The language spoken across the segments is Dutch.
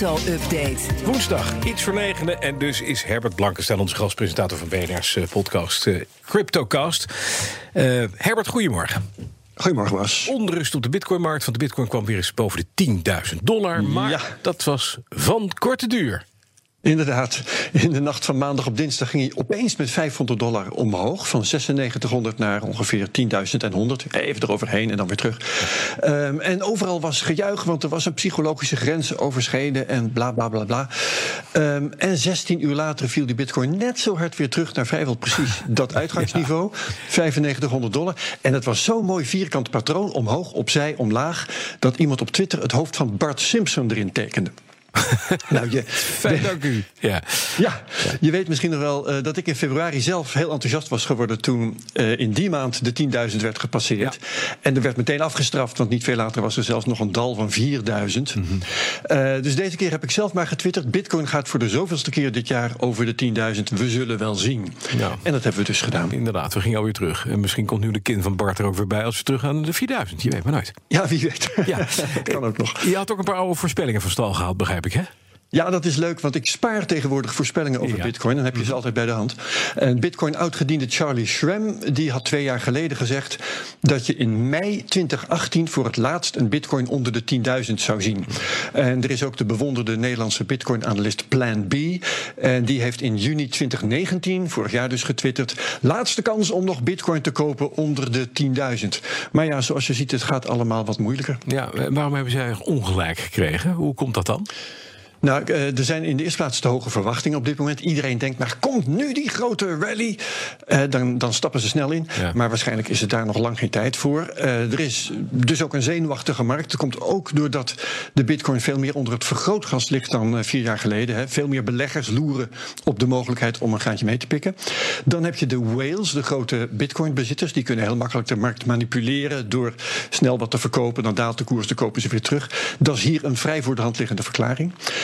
crypto-update. Woensdag, iets voor negenen. En dus is Herbert Blankenstein onze gastpresentator van BNR's eh, podcast eh, CryptoCast. Eh, Herbert, goedemorgen. Goedemorgen, Bas. Onrust op de bitcoinmarkt, want de bitcoin kwam weer eens boven de 10.000 dollar. Maar Ja. dat was van korte duur. Inderdaad, in de nacht van maandag op dinsdag ging hij opeens met 500 dollar omhoog. Van 9600 naar ongeveer 10.100. Even eroverheen en dan weer terug. Ehm, en overal was gejuich, want er was een psychologische grens overschreden en bla bla bla bla. Ehm, en 16 uur later viel die bitcoin net zo hard weer terug naar vrijwel precies dat uitgangsniveau. 9500 dollar. En het was zo'n mooi vierkant patroon, omhoog, opzij, omlaag, dat iemand op Twitter het hoofd van Bart Simpson erin tekende. nou, je, Fijn, dank u. Ja. ja, je weet misschien nog wel eh, dat ik in februari zelf heel enthousiast was geworden toen eh, in die maand de 10.000 werd gepasseerd. En er werd meteen afgestraft, want niet veel later was er zelfs nog een dal van 4.000. Mhm. Eh, dus deze keer heb ik zelf maar getwitterd: Bitcoin gaat voor de zoveelste keer dit jaar over de 10.000. We zullen wel zien. Ja. En dat hebben we dus gedaan. Inderdaad, we gingen alweer terug. En misschien komt nu de kin van Bart er ook weer bij als we terug gaan naar de 4000. Je weet maar nooit. Ja, wie weet. Ja. dat kan ook nog. Je had ook een paar oude voorspellingen van stal gehaald, begrijp ik, hè? Ja, dat is leuk, want ik spaar tegenwoordig voorspellingen over Ja. Bitcoin. Dan heb je ze altijd bij de hand. En Bitcoin oudgediende Charlie Shrem, die had twee jaar geleden gezegd dat je in mei 2018 voor het laatst een Bitcoin onder de 10.000 zou zien. En er is ook de bewonderde Nederlandse Bitcoin-analyst Plan B. En die heeft in juni 2019, vorig jaar dus getwitterd, laatste kans om nog Bitcoin te kopen onder de 10.000. Maar ja, zoals je ziet, het gaat allemaal wat moeilijker. Ja, en waarom hebben zij ongelijk gekregen? Hoe komt dat dan? Nou, eh, er zijn in de eerste plaats te hoge verwachtingen op dit moment. Iedereen denkt, maar komt nu die grote rally? Eh, dan, dan stappen ze snel in. Ja. Maar waarschijnlijk is het daar nog lang geen tijd voor. Eh, er is dus ook een zenuwachtige markt. Dat komt ook doordat de bitcoin veel meer onder het vergrootglas ligt dan vier jaar geleden. Hè. Veel meer beleggers loeren op de mogelijkheid om een gaatje mee te pikken. Dan heb je de whales, de grote bitcoin-bezitters. Die kunnen heel makkelijk de markt manipuleren door snel wat te verkopen. Dan daalt de koers, dan kopen ze weer terug. Dat is hier een vrij voor de hand liggende verklaring.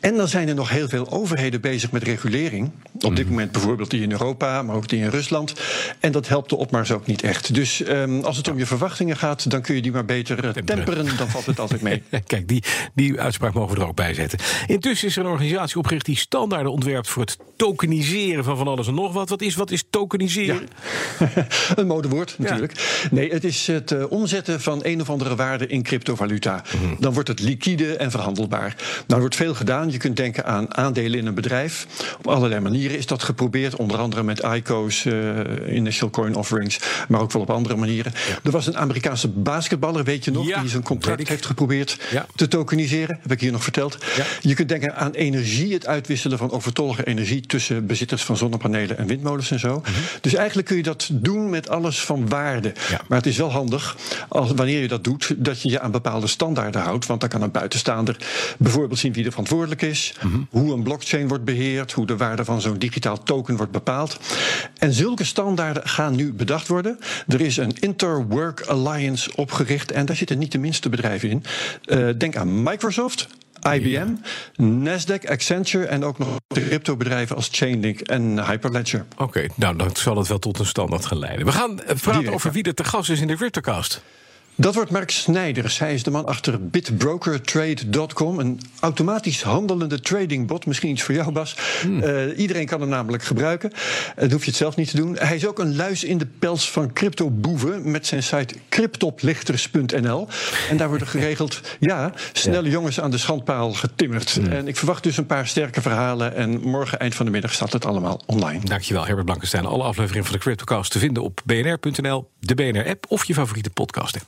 En dan zijn er nog heel veel overheden bezig met regulering. Op dit moment bijvoorbeeld die in Europa, maar ook die in Rusland. En dat helpt de opmars ook niet echt. Dus ehm, als het om je verwachtingen gaat, dan kun je die maar beter eh, temperen. Dan valt het altijd mee. Kijk, die, die uitspraak mogen we er ook bij zetten. Intussen is er een organisatie opgericht die standaarden ontwerpt voor het tokeniseren van van alles en nog wat. Wat is, wat is tokeniseren? een modewoord natuurlijk. Nee, het is het eh, omzetten van een of andere waarde in cryptovaluta. Dan wordt het liquide en verhandelbaar. Nou, er wordt veel gedaan. Je kunt denken aan aandelen in een bedrijf. Op allerlei manieren is dat geprobeerd. Onder andere met ICO's, eh, Initial Coin Offerings. Maar ook wel op andere manieren. Er was een Amerikaanse basketballer, weet je nog? Ja, die zijn contract heeft geprobeerd Ja. te tokeniseren. Heb ik hier nog verteld. Je kunt denken aan energie, het uitwisselen van overtollige energie tussen bezitters van zonnepanelen en windmolens en zo. Dus eigenlijk kun je dat doen met alles van waarde. Mhm. Maar het is wel handig als, wanneer je dat doet, dat je je aan bepaalde standaarden houdt. Want dan kan een buitenstaander bijvoorbeeld zien wie er verantwoordelijk is, hoe een blockchain wordt beheerd, hoe de waarde van zo'n digitaal token wordt bepaald. En zulke standaarden gaan nu bedacht worden. Er is een Interwork Alliance opgericht en daar zitten niet de minste bedrijven in. Eh, denk aan Microsoft. IBM, Nasdaq, Accenture en ook nog de cryptobedrijven als Chainlink en Hyperledger. Oké, nou dan zal het wel tot een standaard gaan leiden. We gaan eh, praten over wie er te gast is in de Cryptocast. Dat wordt Mark Snijders. Hij is de man achter bitbrokertrade.com. Een automatisch handelende tradingbot. Misschien iets voor jou, Bas. Eh, iedereen kan hem namelijk gebruiken. Dat hoef je het zelf niet te doen. Hij is ook een luis in de pels van cryptoboeven... met zijn site cryptoplichters.nl. En daar worden geregeld, ja, snelle jongens aan de schandpaal getimmerd. En ik verwacht dus een paar sterke verhalen. En morgen, eind van de middag, staat het allemaal online. Dankjewel, Herbert Blankenstein. Alle afleveringen van de Cryptocast te vinden op bnr.nl, de BNR-app of je favoriete podcast.